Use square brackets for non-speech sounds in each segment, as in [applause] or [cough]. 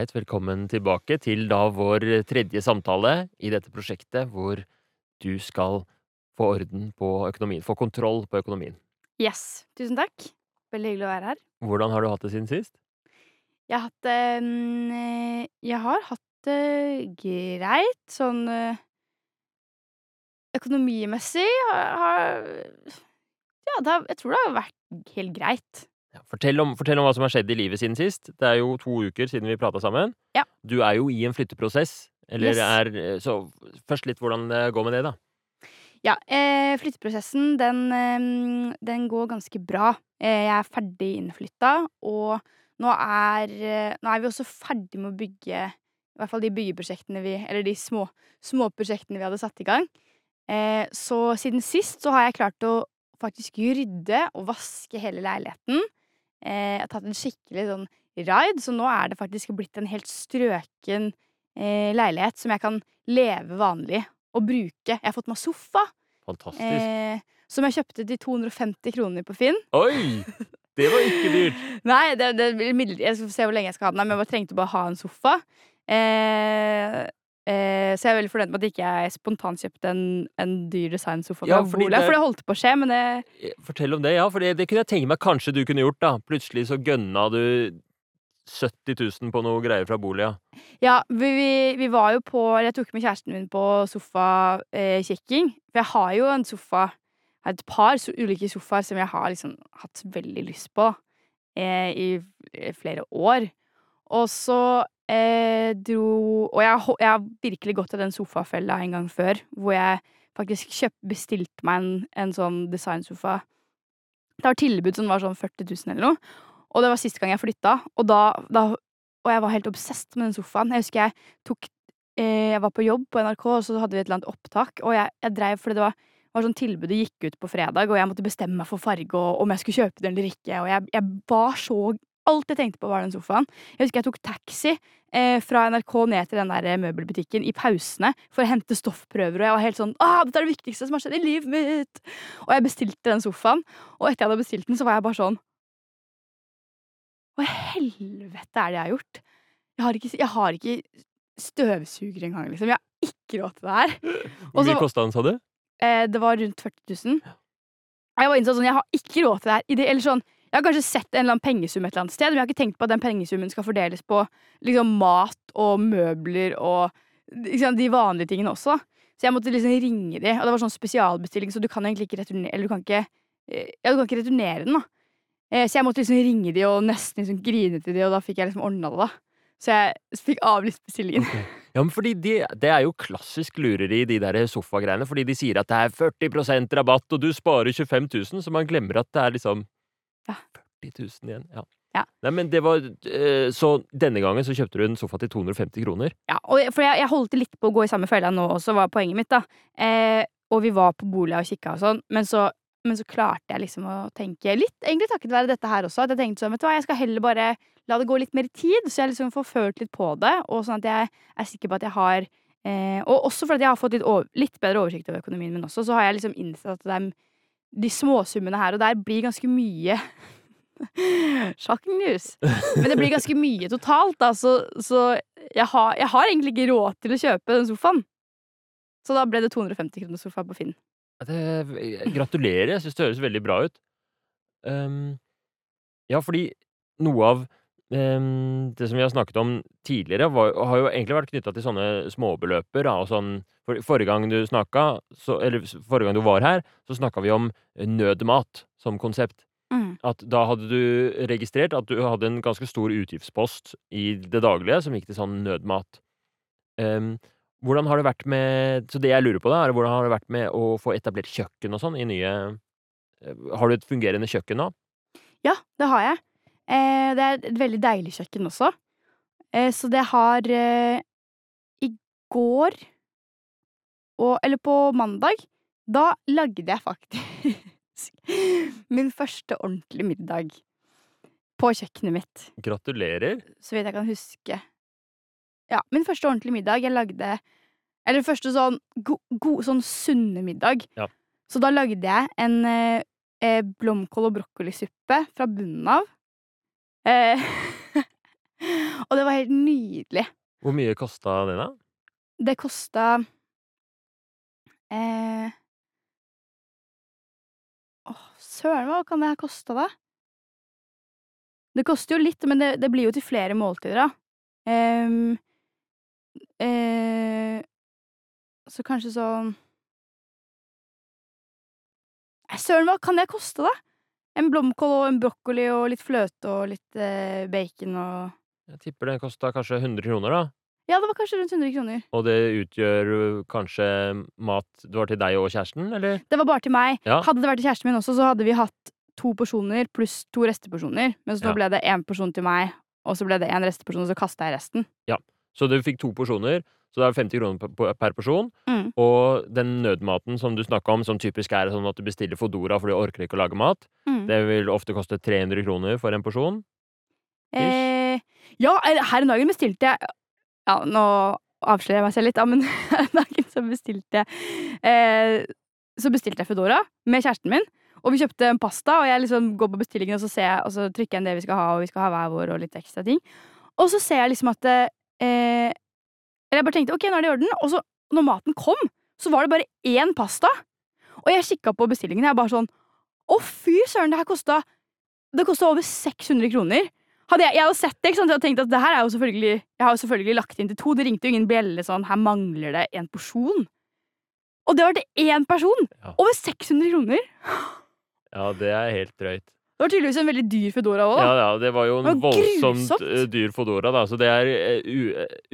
Ålreit, velkommen tilbake til da vår tredje samtale i dette prosjektet hvor du skal få orden på økonomien, få kontroll på økonomien. Yes. Tusen takk. Veldig hyggelig å være her. Hvordan har du hatt det siden sist? Jeg har hatt det mm, Jeg har hatt det greit. Sånn eh, økonomimessig har, Ja, det har, jeg tror det har vært helt greit. Ja, fortell, om, fortell om hva som har skjedd i livet siden sist. Det er jo to uker siden vi prata sammen. Ja. Du er jo i en flytteprosess. Eller Yes. er Så først litt hvordan det går med det, da. Ja, eh, flytteprosessen den, eh, den går ganske bra. Eh, jeg er ferdig innflytta, og nå er, eh, nå er vi også ferdig med å bygge i hvert fall de byggeprosjektene vi Eller de små småprosjektene vi hadde satt i gang. Eh, så siden sist så har jeg klart å faktisk rydde og vaske hele leiligheten. Eh, jeg har tatt en skikkelig sånn ride, så nå er det faktisk blitt en helt strøken eh, leilighet som jeg kan leve vanlig og bruke. Jeg har fått meg sofa, Fantastisk. eh, som jeg kjøpte til 250 kroner på Finn. Oi! Det var ikke dyrt. [laughs] Nei, det, det. Jeg skal se hvor lenge jeg skal ha den, men jeg bare trengte bare å ha en sofa. Eh, eh, så jeg er veldig fornøyd med at ikke jeg spontant kjøpte en, en dyr designsofa fra Ja, Bolia, det- for det holdt på å skje, men det Eh, Fortell om det, ja. For det, det kunne jeg tenke meg kanskje du kunne gjort, da. Plutselig så gønna du 70 000 på noe greier fra Bolia. Ja, vi, vi, vi var jo på Jeg tok med kjæresten min på sofakikking. for jeg har jo en sofa har et par so ulike sofaer som jeg har liksom hatt veldig lyst på eh, i flere år. Og så eh, dro Og jeg, jeg har virkelig gått til den sofafella en gang før, hvor jeg faktisk kjøpt, bestilte meg en, en sånn designsofa. Det var tilbud som var sånn 40 000 eller noe. Og det var siste gang jeg flytta, og da, da og jeg var helt obsesst med den sofaen. Jeg husker jeg tok eh, Jeg var på jobb på NRK, og så hadde vi et eller annet opptak, og jeg, jeg dreiv fordi det var, var sånn tilbudet gikk ut på fredag, og jeg måtte bestemme meg for farge og om jeg skulle kjøpe den eller ikke, og jeg, jeg var så Alt jeg tenkte på, var den sofaen. Jeg husker jeg tok taxi eh, fra NRK ned til den der eh, møbelbutikken i pausene for å hente stoffprøver, og jeg var helt sånn ah, dette er det viktigste som har skjedd i livet mitt! Og jeg bestilte den sofaen, og etter jeg hadde bestilt den, så var jeg bare sånn Hva i helvete er det jeg har gjort? Jeg har ikke, jeg har ikke støvsuger engang, liksom. Jeg har ikke råd til det her. Hvor mye kosta den, sa du? Eh, det var rundt 40 000. Jeg var innså sånn, jeg har ikke råd til det her. I det, eller sånn, jeg har kanskje sett en eller annen pengesum et eller annet sted, men jeg har ikke tenkt på at den pengesummen skal fordeles på liksom, mat og møbler og liksom, de vanlige tingene også. Så jeg måtte liksom ringe de, og det var sånn spesialbestilling, så du kan egentlig ikke returnere Eller du kan ikke, eh, ja, du kan ikke returnere den, da. Eh, Så jeg måtte liksom ringe de og nesten liksom grine til de, og da fikk jeg liksom ordna det, da. Så jeg fikk avlyst bestillingen. Ja, men fordi de, Det er jo klassisk lureri, de der sofagreiene. Fordi de sier at det er 40% rabatt, og du sparer 25 000, så man glemmer at det er liksom Ja. 40 000 igjen. Ja. Ja. Nei, men det var eh, Så denne gangen så kjøpte du en sofa til 250 kroner. Ja, for jeg, jeg holdt litt på å gå i samme fella nå også, var poenget mitt, da. Eh, og vi var på Bolia og kikka og sånn, men så, men så klarte jeg liksom å tenke litt, egentlig takket være dette her også, at jeg tenkte sånn, vet du hva, jeg skal heller bare la det gå litt mer tid, så jeg liksom får følt litt på det, og sånn at jeg er sikker på at jeg har eh, Og også fordi jeg har fått litt, over, litt bedre oversikt over økonomien min også, så har jeg liksom innsett at det er, de småsummene her og der blir ganske mye [laughs] Shocking news. Men det blir ganske mye totalt, da, så, så jeg, har, jeg har egentlig ikke råd til å kjøpe den sofaen. Så da ble det 250 kroner sofa på Finn. Det, gratulerer, jeg syns det høres veldig bra ut. Um, ja, fordi noe av um, det som vi har snakket om tidligere, var, har jo egentlig vært knytta til sånne småbeløper. Da, og sånn, for, forrige gang du snakka, så, eller forrige gang du var her, så snakka vi om nødmat som konsept. Mm. At da hadde du registrert at du hadde en ganske stor utgiftspost i det daglige som gikk til sånn nødmat. Um, hvordan har det vært med Så det jeg lurer på, da, er hvordan har det vært med å få etablert kjøkken og sånn i nye eh, Har du et fungerende kjøkken nå? Ja, det har jeg. Eh, det er et veldig deilig kjøkken også. Eh, så det har eh, I går og Eller på mandag, da lagde jeg faktisk [laughs] min første ordentlige middag på kjøkkenet mitt. Gratulerer. så vidt jeg kan huske. Ja, min første ordentlige middag jeg lagde Eller første sånn god, go, sånn sunne middag. Ja. Så da lagde jeg en eh, eh, blomkål- og brokkolisuppe fra bunnen av. Eh, [laughs] Og det var helt nydelig. Hvor mye kosta det, da? Det kosta eh, Åh, søren, hva kan det her koste, da? Det koster jo litt, men det, det blir jo til flere måltider, da. Um, eh, så kanskje sånn søren, hva kan det koste, da? En blomkål og en brokkoli og litt fløte og litt eh, bacon og Jeg tipper det kosta kanskje 100 kroner, da. Ja, det var kanskje rundt 100 kroner. Og det utgjør kanskje mat det var til deg og kjæresten, eller? Det var bare til meg. Ja. Hadde det vært til kjæresten min også, så hadde vi hatt to porsjoner pluss to resteporsjoner. Mens nå Ja. ble det én porsjon til meg, og så ble det én resteporsjon, og så kasta jeg resten. Ja, Så du fikk to porsjoner, så det er 50 kroner per- porsjon. Mm. Og den nødmaten som du snakka om, som typisk er sånn at du bestiller Fodora fordi du orker ikke å lage mat, Mm. det vil ofte koste 300 kroner for en porsjon. Eh, ja, her en dag bestilte jeg Ja, nå avslører jeg meg selv litt, da, men [laughs] dagen så bestilte jeg eh, Så bestilte jeg Foodora med kjæresten min. Og vi kjøpte en pasta, og jeg liksom går på bestillingen og så, ser jeg, og så trykker jeg inn det vi skal ha, og vi skal ha hver vår og litt ekstra ting. Og så ser jeg liksom at eh, Eller jeg bare tenkte ok, nå er det i orden. Og så, når maten kom, så var det bare én pasta. Og jeg kikka på bestillingen, og jeg bare sånn Å, fy søren, det her kosta Det kosta over 600 kroner. Hadde jeg, jeg hadde sett det, ikke sant? Jeg hadde tenkt at det her er jo selvfølgelig Jeg har jo selvfølgelig lagt inn til to. Det ringte jo ingen bjelle sånn Her mangler det en porsjon. Og det var til én person! Ja. Over 600 kroner! Ja, det er helt drøyt. Det var tydeligvis en veldig dyr Foodora òg. Ja, ja, det var jo en var voldsomt grusomt. dyr Foodora, da, så det er u,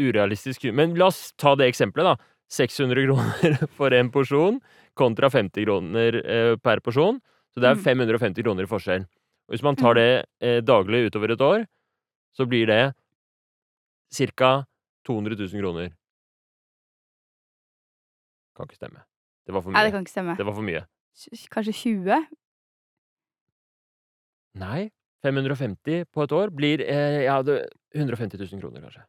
urealistisk. Men la oss ta det eksempelet, da. 600 kroner [laughs] for en porsjon kontra 50 kroner per porsjon. Så det er Mm. 550 kroner i forskjell. Og hvis man tar det eh, daglig utover et år, så blir det ca. 200 000 kroner. Kan ikke stemme. Det var for Nei, det kan ikke stemme. Det var for mye. Kanskje 20? Nei, 550 på et år blir eh, ja, det, 150 000 kroner, kanskje.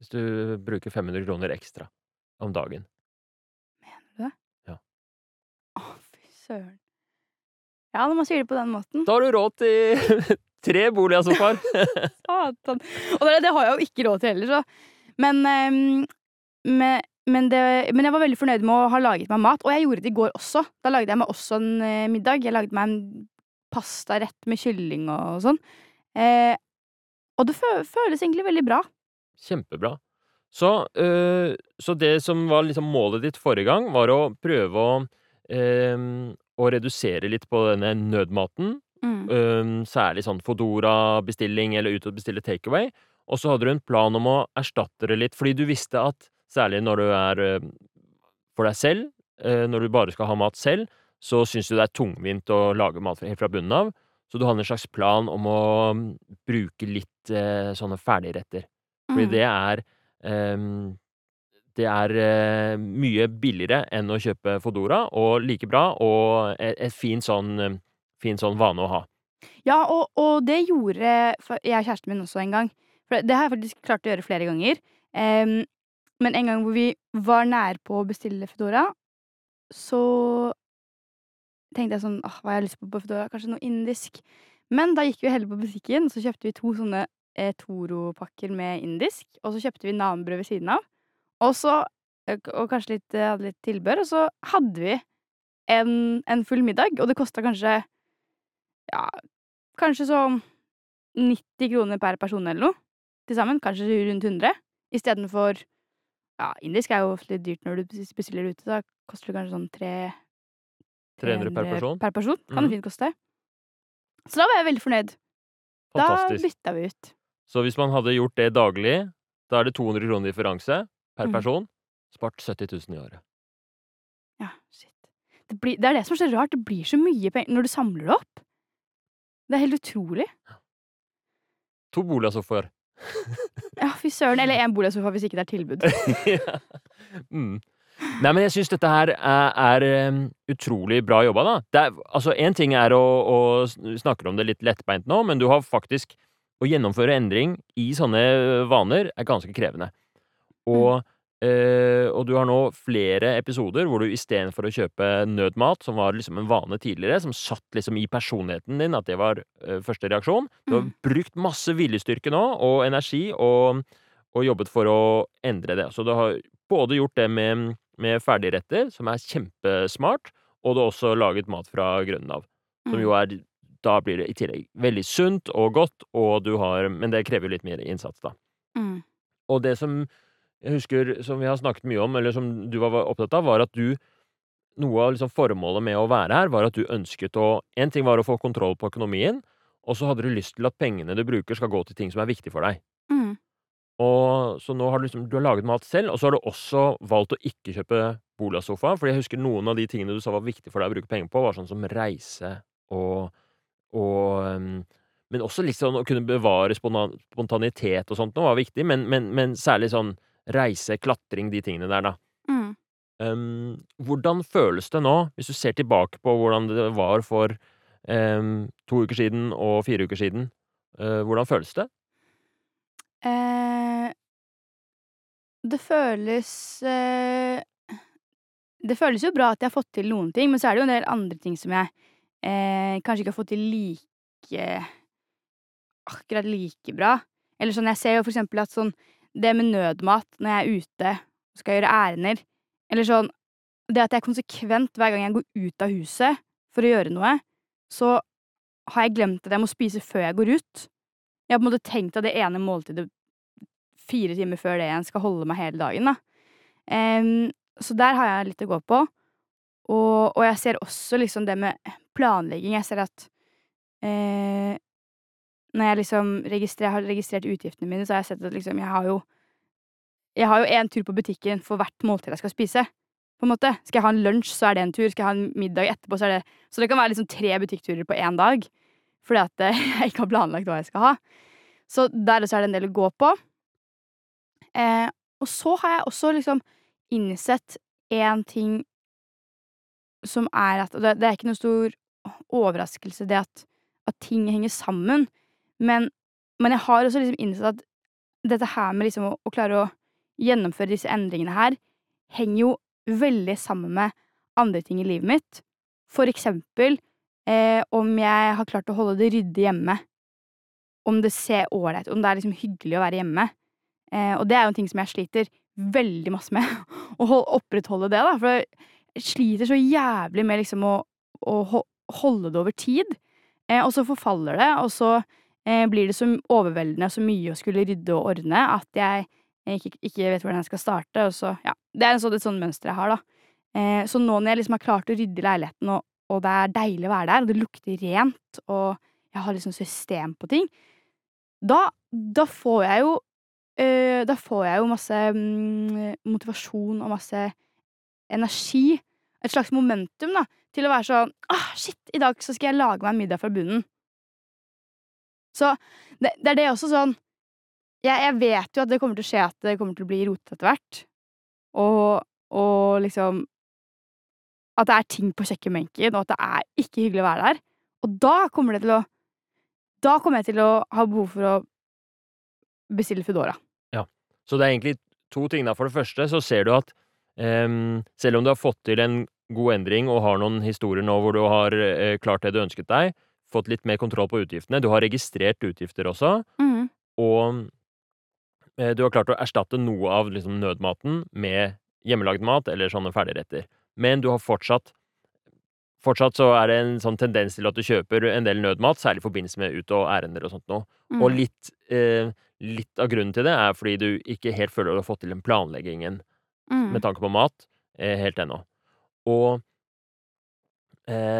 Hvis du bruker 500 kroner ekstra om dagen. Mener du det? Å, fy søren. Ja, når man sier det på den måten. Da har du råd til [laughs] tre boligsofaer! [laughs] Satan. Og det, det har jeg jo ikke råd til heller, så. Men, ehm, men, men, det, men jeg var veldig fornøyd med å ha laget meg mat. Og jeg gjorde det i går også. Da lagde jeg meg også en eh, middag. Jeg lagde meg en pastarett med kylling og sånn. Eh, og det fø føles egentlig veldig bra. Kjempebra. Så, øh, så det som var liksom målet ditt forrige gang, var å prøve å, øhm, å redusere litt på denne nødmaten. Mm. Um, særlig sånn Fodora-bestilling eller ut og bestille takeaway. Og så hadde du en plan om å erstatte det litt, fordi du visste at særlig når du er øh, for deg selv, øh, når du bare skal ha mat selv, så syns du det er tungvint å lage mat helt fra bunnen av. Så du hadde en slags plan om å bruke litt eh, sånne ferdigretter. Fordi Mm. det er ehm, Det er eh, mye billigere enn å kjøpe Fodora, og like bra, og et, et fint sånn, fin sånn vane å ha. Ja, og, og det gjorde jeg og kjæresten min også en gang. For det har jeg faktisk klart å gjøre flere ganger. Um, men en gang hvor vi var nære på å bestille Foodora, så tenkte jeg sånn Åh, hva har jeg lyst på på Foodora? Kanskje noe indisk? Men da gikk vi heller på butikken, så kjøpte vi to sånne eh, Toro-pakker med indisk. Og så kjøpte vi nambrød ved siden av. Og så Og kanskje litt, hadde litt tilbør. Og så hadde vi en, en full middag, og det kosta kanskje ja, kanskje sånn 90 kroner per person eller noe til sammen. Kanskje rundt 100. Istedenfor Ja, indisk er jo ofte litt dyrt når du bestiller ute. Da koster det kanskje sånn 3 300 per person. Per person kan Mhm. det fint koste. Så da var jeg veldig fornøyd. Fantastisk. Da bytta vi ut. Så hvis man hadde gjort det daglig, da er det 200 kroner differanse per Mhm. person. Spart 70 000 i året. Ja, shit. Det, blir, det er det som er så rart. Det blir så mye penger når du samler det opp. Det er helt utrolig. To boligsofaer. [laughs] Ja, fy søren. Eller én boligsofa hvis ikke det er tilbud. [laughs] ja. mm. Nei, men jeg syns dette her er, er um, utrolig bra jobba, da. Det er, altså, én ting er å, å snakke om det litt lettbeint nå, men du har faktisk Å gjennomføre endring i sånne vaner er ganske krevende. Og Eh, og du har nå flere episoder hvor du istedenfor å kjøpe nødmat, som var liksom en vane tidligere, som satt liksom i personligheten din, at det var eh, første reaksjon Du har Mm. brukt masse viljestyrke nå, og energi, og, og jobbet for å endre det. Så du har både gjort det med, med ferdigretter, som er kjempesmart, og du har også laget mat fra grunnen av. Som Mm. jo er Da blir det i tillegg veldig sunt og godt, og du har Men det krever jo litt mer innsats, da. Mm. Og det som jeg husker som vi har snakket mye om, eller som du var opptatt av, var at du Noe av liksom formålet med å være her, var at du ønsket å En ting var å få kontroll på økonomien, og så hadde du lyst til at pengene du bruker, skal gå til ting som er viktig for deg. Mm. Og så nå har du liksom Du har laget mat selv, og så har du også valgt å ikke kjøpe Bola-sofa, fordi jeg husker noen av de tingene du sa var viktig for deg å bruke penger på, var sånn som reise og og um, Men også litt sånn å kunne bevare spontanitet og sånt noe var viktig, men, men, men særlig sånn reise, klatring, de tingene der, da. Mm. Um, hvordan føles det nå, hvis du ser tilbake på hvordan det var for um, to uker siden og fire uker siden? Uh, hvordan føles det? Eh, det føles eh, Det føles jo bra at jeg har fått til noen ting, men så er det jo en del andre ting som jeg eh, kanskje ikke har fått til like Akkurat like bra. Eller sånn, jeg ser jo for eksempel at sånn Det med nødmat når jeg er ute og skal gjøre ærender, eller sånn Det at jeg er konsekvent, hver gang jeg går ut av huset for å gjøre noe, så har jeg glemt at jeg må spise før jeg går ut. Jeg har på en måte tenkt at det ene måltidet fire timer før det igjen skal holde meg hele dagen, da. Um, så der har jeg litt å gå på. Og, og jeg ser også liksom det med planlegging. Jeg ser at eh, når jeg liksom har registrert utgiftene mine, så har jeg sett at liksom jeg har jo Jeg har jo én tur på butikken for hvert måltid jeg skal spise. På en måte. Skal jeg ha en lunsj, så er det en tur. Skal jeg ha en middag etterpå, så er det Så det kan være liksom tre butikkturer på én dag. Fordi at eh, [laughs] jeg ikke har planlagt hva jeg skal ha. Så der også er det en del å gå på. Eh, og så har jeg også liksom innsett én ting som er at og det er ikke noe stor overraskelse, det at, at ting henger sammen, men, men jeg har også liksom innsett at dette her med liksom å, å klare å gjennomføre disse endringene her, henger jo veldig sammen med andre ting i livet mitt. For eksempel eh, om jeg har klart å holde det ryddig hjemme. Om det ser ålreit Om det er liksom hyggelig å være hjemme. Eh, og det er jo en ting som jeg sliter veldig masse med. [laughs] Å opprettholde det, da. For jeg sliter så jævlig med liksom å, å holde det over tid. Eh, og så forfaller det, og så blir det så overveldende og så mye å skulle rydde og ordne at jeg ikke, ikke vet hvordan jeg skal starte. Så, ja. Det er sånn, et sånt mønster jeg har, da. Eh, så nå når jeg liksom har klart å rydde leiligheten, og, og det er deilig å være der, og det lukter rent, og jeg har liksom system på ting, da, da får jeg jo eh, Da får jeg jo masse mm, motivasjon og masse energi. Et slags momentum, da, til å være sånn ah, shit, i dag så skal jeg lage meg middag fra bunnen. Så det, det er det også sånn jeg, jeg vet jo at det kommer til å skje at det kommer til å bli rotete etter hvert. Og, og liksom At det er ting på kjøkkenbenken, og at det er ikke hyggelig å være der. Og da kommer det til å Da kommer jeg til å ha behov for å bestille Foodora. Så det er egentlig to ting. da. For det første så ser du at um, selv om du har fått til en god endring og har noen historier nå hvor du har uh, klart det du ønsket deg, fått litt mer kontroll på utgiftene, du har registrert utgifter også, Mm. og eh, du har klart å erstatte noe av liksom, nødmaten med hjemmelagd mat eller sånne ferdigretter. Men du har fortsatt Fortsatt så er det en sånn tendens til at du kjøper en del nødmat, særlig i forbindelse med ut- og ærender og sånt noe. Mm. Og litt, eh, litt av grunnen til det er fordi du ikke helt føler du har fått til den planleggingen Mm. med tanke på mat eh, helt ennå. Og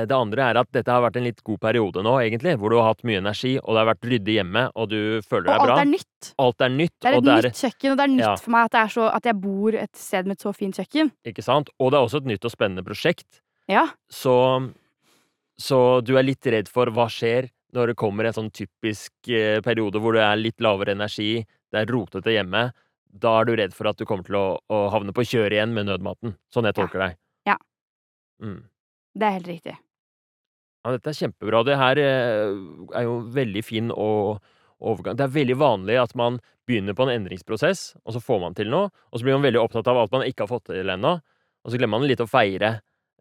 det andre er at dette har vært en litt god periode nå, egentlig, hvor du har hatt mye energi, og det har vært ryddig hjemme, og du føler deg bra. Og alt er nytt. Alt er nytt, Det er et er nytt kjøkken, og det er nytt Ja. for meg at, det er så, at jeg bor et sted med et så fint kjøkken. Ikke sant? Og det er også et nytt og spennende prosjekt. Ja. Så, så du er litt redd for hva skjer når det kommer en sånn typisk eh, periode hvor det er litt lavere energi, det er rotete hjemme. Da er du redd for at du kommer til å, å havne på kjøret igjen med nødmaten. Sånn jeg Ja. deg. Ja. Mm. Det er helt riktig. Ja, dette er kjempebra. Det her eh, er jo veldig fin overgang Det er veldig vanlig at man begynner på en endringsprosess, og så får man til noe, og så blir man veldig opptatt av alt man ikke har fått til ennå, og så glemmer man litt å feire.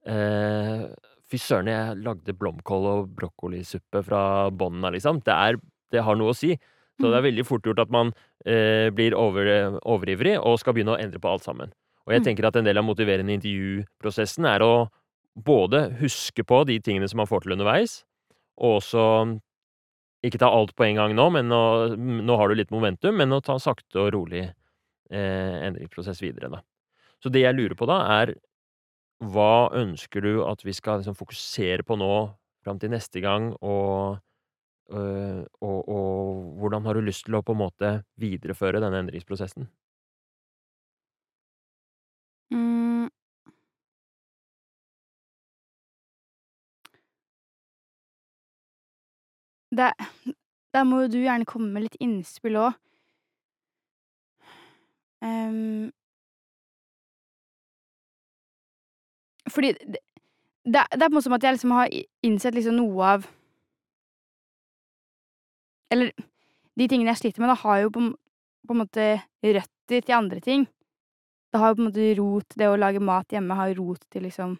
Eh, fy søren, jeg lagde blomkål og brokkolisuppe fra bånn av, liksom. Det, er, det har noe å si. Så det er veldig fort gjort at man eh, blir over, overivrig og skal begynne å endre på alt sammen. Og jeg Mm. tenker at en del av motiverende intervjuprosessen er å både huske på de tingene som man får til underveis, og også ikke ta alt på en gang nå, men nå, nå har du litt momentum, men å ta sakte og rolig eh, endringsprosess videre, da. Så det jeg lurer på da, er hva ønsker du at vi skal liksom fokusere på nå fram til neste gang, og, øh, og, og hvordan har du lyst til å på en måte videreføre denne endringsprosessen? Det Der må jo du gjerne komme med litt innspill òg. Um, Fordi det det er på en måte som at jeg liksom har innsett liksom noe av Eller de tingene jeg sliter med, da, har jo på på en måte røtter til andre ting. Det har jo på en måte rot Det å lage mat hjemme har rot til liksom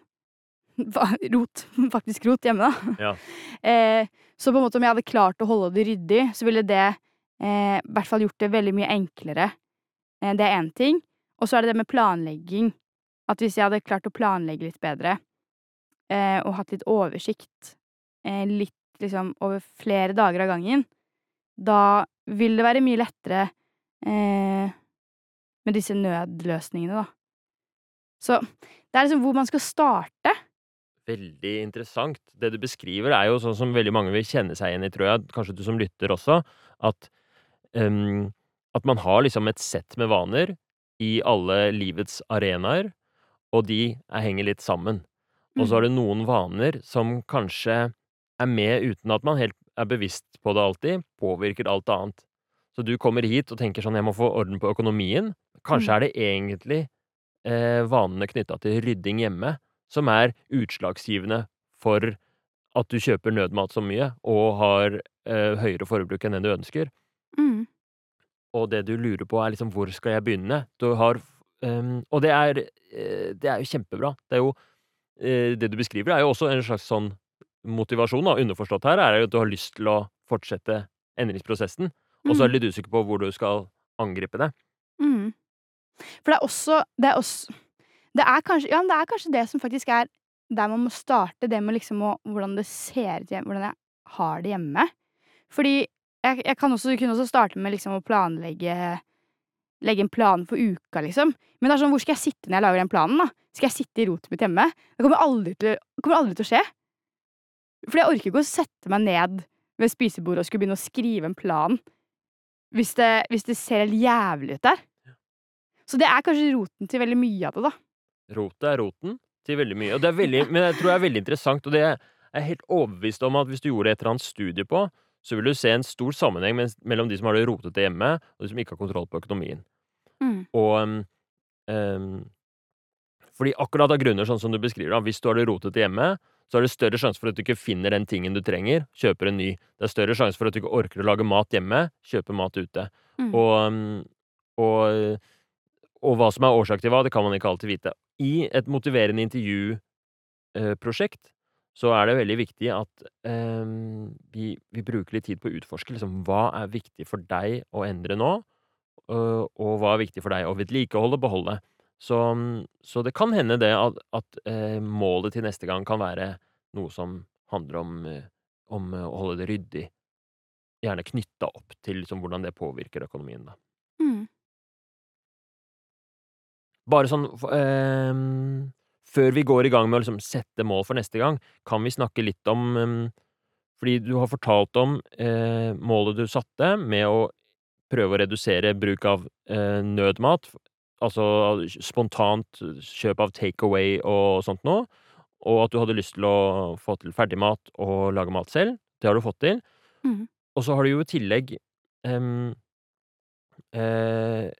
[laughs] rot [laughs] faktisk rot hjemme, da. Ja. [laughs] Eh, så på en måte om jeg hadde klart å holde det ryddig, så ville det eh, i hvert fall gjort det veldig mye enklere. Eh, det er én ting. Og så er det det med planlegging. At hvis jeg hadde klart å planlegge litt bedre, eh, og hatt litt oversikt, eh, litt liksom over flere dager av gangen, da vil det være mye lettere eh, med disse nødløsningene, da. Så det er liksom hvor man skal starte. Veldig interessant. Det du beskriver, er jo sånn som veldig mange vil kjenne seg igjen i, tror jeg, kanskje du som lytter også, at um, at man har liksom et sett med vaner i alle livets arenaer, og de er henger litt sammen. Og så er det noen vaner som kanskje er med uten at man helt er bevisst på det alltid, påvirker alt annet. Så du kommer hit og tenker sånn 'jeg må få orden på økonomien'. Kanskje Mm. er det egentlig eh, vanene knytta til rydding hjemme som er utslagsgivende for at du kjøper nødmat så mye og har eh, høyere forbruk enn det du ønsker. Mm. Og det du lurer på, er liksom hvor skal jeg begynne? Du har um, Og det er, eh, det er jo kjempebra. Det er jo eh, Det du beskriver, er jo også en slags sånn motivasjon, da. Underforstått her er jo at du har lyst til å fortsette endringsprosessen, og så er Mm. du litt usikker på hvor du skal angripe det. Mm. For det er også det er også det er kanskje Ja, det er kanskje det som faktisk er der man må starte, det med liksom å hvordan det ser ut hjemme, hvordan jeg har det hjemme. Fordi jeg jeg kan også kunne også starte med liksom å planlegge Legge en plan for uka, liksom. Men det er sånn, hvor skal jeg sitte når jeg lager den planen, da? Skal jeg sitte i rotet mitt hjemme? Det kommer aldri til, kommer aldri til å skje. For jeg orker ikke å sette meg ned ved spisebordet og skulle begynne å skrive en plan hvis det, hvis det ser helt jævlig ut der. Så det er kanskje roten til veldig mye av det, da. Rotet er roten til veldig mye. Og det er veldig, men jeg tror det er veldig interessant, og det er jeg helt overbevist om at hvis du gjorde et eller annet studie på, så vil du se en stor sammenheng mellom de som har det rotete hjemme, og de som ikke har kontroll på økonomien. Mm. Og um, um, fordi akkurat av grunner sånn som du beskriver, da, hvis du har det rotete hjemme, så er det større sjanse for at du ikke finner den tingen du trenger, kjøper en ny. Det er større sjanse for at du ikke orker å lage mat hjemme, kjøper mat ute. Mm. Og, um, og, og hva som er årsak til hva, det kan man ikke alltid vite. I et motiverende intervjuprosjekt så er det veldig viktig at eh, vi, vi bruker litt tid på å utforske liksom, hva er viktig for deg å endre nå, øh, og hva er viktig for deg å vedlikeholde beholde. Så, så det kan hende det at, at eh, målet til neste gang kan være noe som handler om, eh, om eh, å holde det ryddig. Gjerne knytta opp til liksom, hvordan det påvirker økonomien. Da. Mm. Bare sånn ehm, Før vi går i gang med å liksom, sette mål for neste gang, kan vi snakke litt om ehm, Fordi du har fortalt om eh, målet du satte med å prøve å redusere bruk av eh, nødmat. Altså spontant kjøp av takeaway og sånt noe. Og at du hadde lyst til å få til ferdigmat og lage mat selv. Det har du fått til. Mm. Og så har du jo i tillegg Um, eh,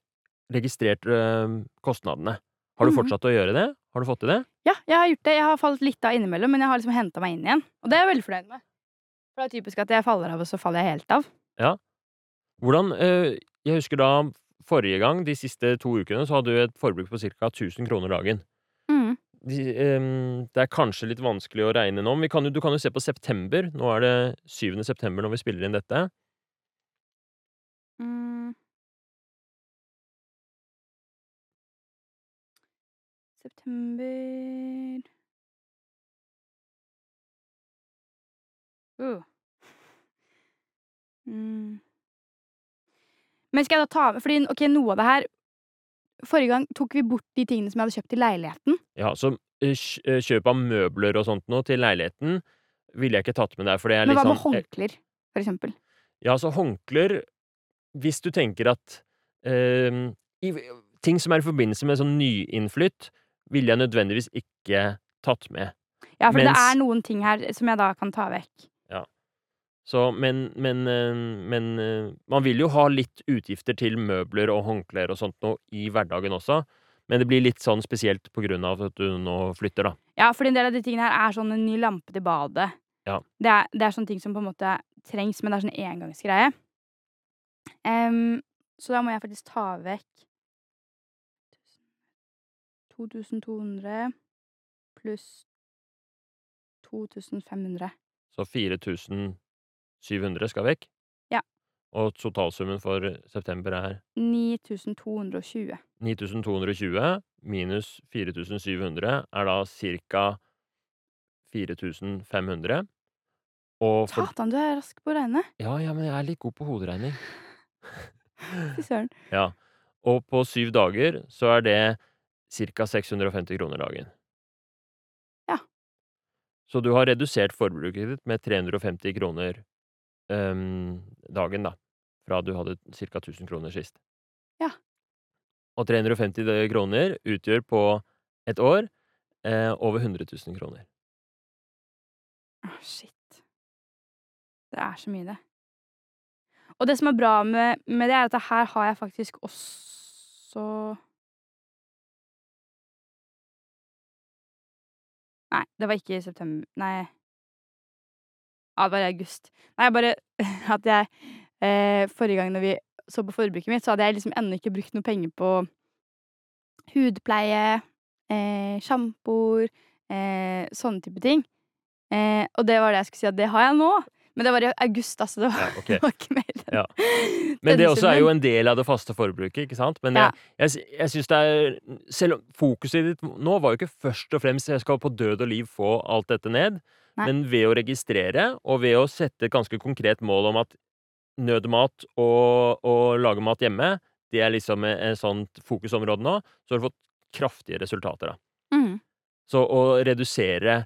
registrert øh, kostnadene. Har du Mhm. fortsatt å gjøre det? Har du fått til det? Ja, jeg har gjort det. Jeg har falt litt av innimellom, men jeg har liksom henta meg inn igjen. Og det er jeg veldig fornøyd med. For det er typisk at jeg faller av, og så faller jeg helt av. Hvordan øh, Jeg husker da forrige gang, de siste to ukene, så hadde du et forbruk på ca. 1000 kroner dagen. Mm. De, ehm, det er kanskje litt vanskelig å regne nå, men vi kan jo, du kan jo se på september. Nå er det 7. september når vi spiller inn dette. Mm. September uh. mm. Men skal jeg da ta med Fordi ok, noe av det her Forrige gang tok vi bort de tingene som jeg hadde kjøpt til leiligheten. Ja, så eh, eh, kjøp av møbler og sånt noe til leiligheten ville jeg ikke tatt med der, for det er Men hva med håndklær, for eksempel? Ja, så håndklær Hvis du tenker at eh, i, Ting som er i forbindelse med sånn nyinnflytt, ville jeg nødvendigvis ikke tatt med. Ja, for det er noen ting her som jeg da kan ta vekk. Så, men, men, eh, men eh, man vil jo ha litt utgifter til møbler og håndklær og sånt noe i hverdagen også. Men det blir litt sånn spesielt på grunn av at du nå flytter, da. Ja, for en del av de tingene her er sånn en ny lampe til badet. Ja. Det, er, det er sånne ting som på en måte trengs, men det er sånn engangsgreie. Um, så da må jeg faktisk ta vekk 2200 pluss 2500. Så 4700 skal vekk. Ja. Og totalsummen for september er 9220. 9220 minus 4700 er da ca. 4500. Og for Satan, du er rask på å regne. Ja, ja, men jeg er litt god på hoderegning. [laughs] Fy søren. [laughs] Ja. Og på syv dager så er det ca. 650 kroner dagen. Ja. Så du har redusert forbruket ditt med 350 kroner um, dagen, da. Fra du hadde ca. 1000 kroner sist. Ja. Og 350 kroner utgjør på et år eh, over 100 000 kroner. Åh, shit. Det er så mye, det. Og det som er bra med, med det, er at her har jeg faktisk også Nei, det var ikke i september Nei. Ja, det var i august. Nei, bare [laughs] at jeg eh, Forrige gang når vi så på forbruket mitt, så hadde jeg liksom ennå ikke brukt noe penger på hudpleie, eh, sjampoer, eh, sånne type ting. Eh, og det var det jeg skulle si at det har jeg nå. Men det var i august, altså. Det var, Ja, okay. [laughs] det var ikke mer Ja. [laughs] Men det også er jo en del av det faste forbruket, ikke sant? Men jeg, jeg, jeg syns det er Selv om fokuset ditt nå var jo ikke først og fremst jeg skal på død og liv få alt dette ned, Nei. men ved å registrere, og ved å sette et ganske konkret mål om at nødmat og, og lage mat hjemme, det er liksom et sånt fokusområde nå, så har du fått kraftige resultater, da. Mm. Så å redusere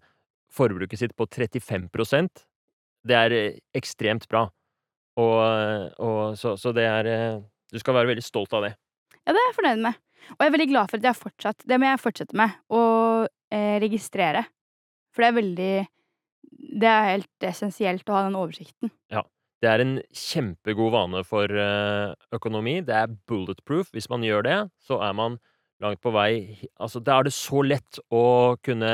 forbruket sitt på 35 det er eh, ekstremt bra. Og, og så, så det er eh, Du skal være veldig stolt av det. Ja, det er jeg fornøyd med. Og jeg er veldig glad for at jeg har fortsatt Det må jeg fortsette med. Å eh, registrere. For det er veldig Det er helt essensielt å ha den oversikten. Ja. Det er en kjempegod vane for eh, økonomi. Det er bulletproof. Hvis man gjør det, så er man langt på vei Altså, da er det så lett å kunne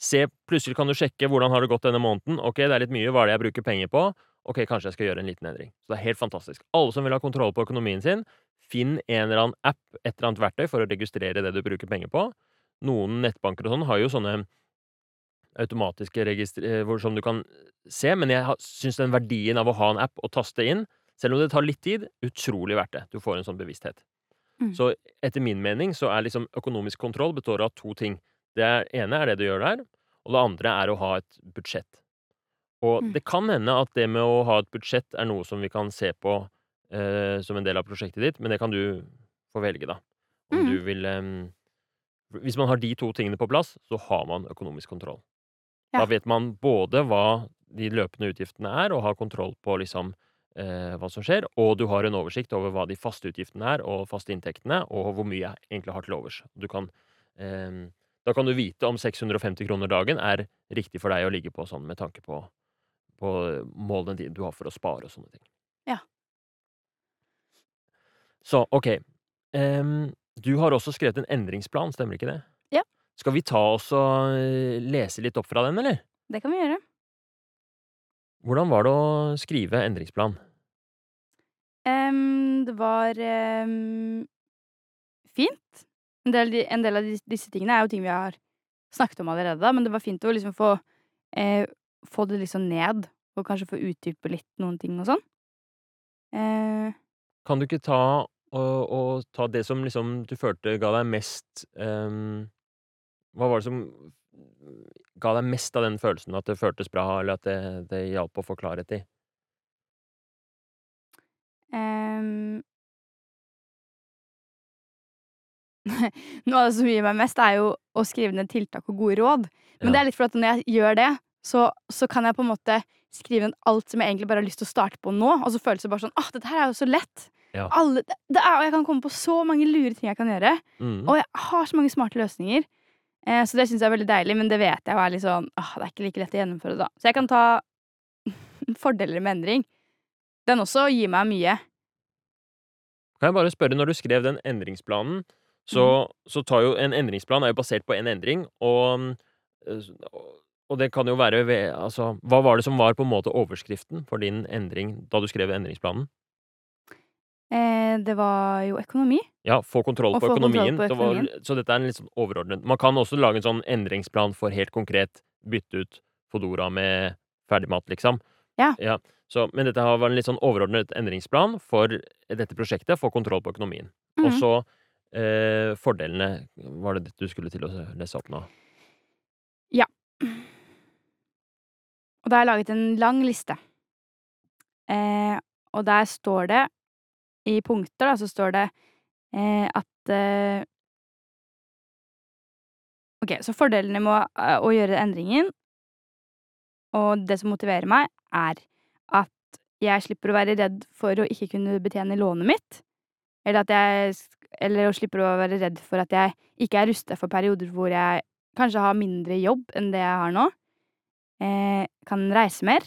se Plutselig kan du sjekke hvordan har det gått denne måneden. Ok, det er litt mye. Hva er det jeg bruker penger på? Ok, kanskje jeg skal gjøre en liten endring. Så det er helt fantastisk. Alle som vil ha kontroll på økonomien sin, finn en eller annen app, et eller annet verktøy, for å registrere det du bruker penger på. Noen nettbanker og sånn har jo sånne automatiske registre... eh, Som du kan se, men jeg syns den verdien av å ha en app og taste inn, selv om det tar litt tid, utrolig verdt det. Du får en sånn bevissthet. Mm. Så etter min mening så er liksom økonomisk kontroll består av to ting. Det ene er det du gjør der, og det andre er å ha et budsjett. Og Mm. det kan hende at det med å ha et budsjett er noe som vi kan se på eh, som en del av prosjektet ditt, men det kan du få velge, da. Om mm. du vil eh, Hvis man har de to tingene på plass, så har man økonomisk kontroll. Ja. Da vet man både hva de løpende utgiftene er, og har kontroll på liksom eh, hva som skjer, og du har en oversikt over hva de faste utgiftene er, og faste inntektene, og hvor mye jeg egentlig har til overs. Du kan, em, da kan du vite om 650 kroner dagen er riktig for deg å ligge på sånn med tanke på, på målene dine du har for å spare og sånne ting. Ja. Så, ok. Um, du har også skrevet en endringsplan, stemmer ikke det? Ja. Skal vi ta oss og eh, lese litt opp fra den, eller? Det kan vi gjøre. Hvordan var det å skrive endringsplan? Um, det var um, fint. En del, en del av disse tingene er jo ting vi har snakket om allerede, da, men det var fint å liksom få eh, få det liksom ned, og kanskje få utdype litt noen ting og sånn. Eh, Kan du ikke ta og, og ta det som liksom du følte ga deg mest um, Hva var det som ga deg mest av den følelsen? At det føltes bra, eller at det, det hjalp å få klarhet i? em, [laughs] Noe av det som gir meg mest, er jo å skrive ned tiltak og gode råd. Men Ja. det er litt for at når jeg gjør det, så, så kan jeg på en måte skrive ned alt som jeg egentlig bare har lyst til å starte på nå, og så føles det bare sånn ah dette her er jo så lett. Ja. Alle, det, det er, og jeg kan komme på så mange lure ting jeg kan gjøre. Mm. Og jeg har så mange smarte løsninger. Eh, så det syns jeg er veldig deilig, men det vet jeg er litt sånn åh, Det er ikke like lett å gjennomføre, da. Så jeg kan ta [laughs] fordeler med endring. Den også gir meg mye. Kan jeg bare spørre, når du skrev den endringsplanen, så, så tar jo en endringsplan er jo basert på en endring, og, eh, og det kan jo være ved Altså, hva var det som var på en måte overskriften for din endring da du skrev endringsplanen? Eh, det var jo økonomi. Ja, få kontroll på få kontroll økonomien. Det var, så dette er en litt sånn overordnet Man kan også lage en sånn endringsplan for helt konkret bytte ut Fodora med ferdigmat, liksom. Ja. Så, men dette har var en litt sånn overordnet endringsplan for dette prosjektet, få kontroll på økonomien. Og Mhm. så eh, fordelene Var det det du skulle til å lese opp nå? Ja. Og da har jeg laget en lang liste. Eh, og der står det, i punkter, da, så står det eh, at eh, Ok, så fordelene med å, eh, å gjøre endringen, og det som motiverer meg, er at jeg slipper å være redd for å ikke kunne betjene lånet mitt, eller at jeg Eller å slipper å være redd for at jeg ikke er rustet for perioder hvor jeg kanskje har mindre jobb enn det jeg har nå. Eh, kan reise mer.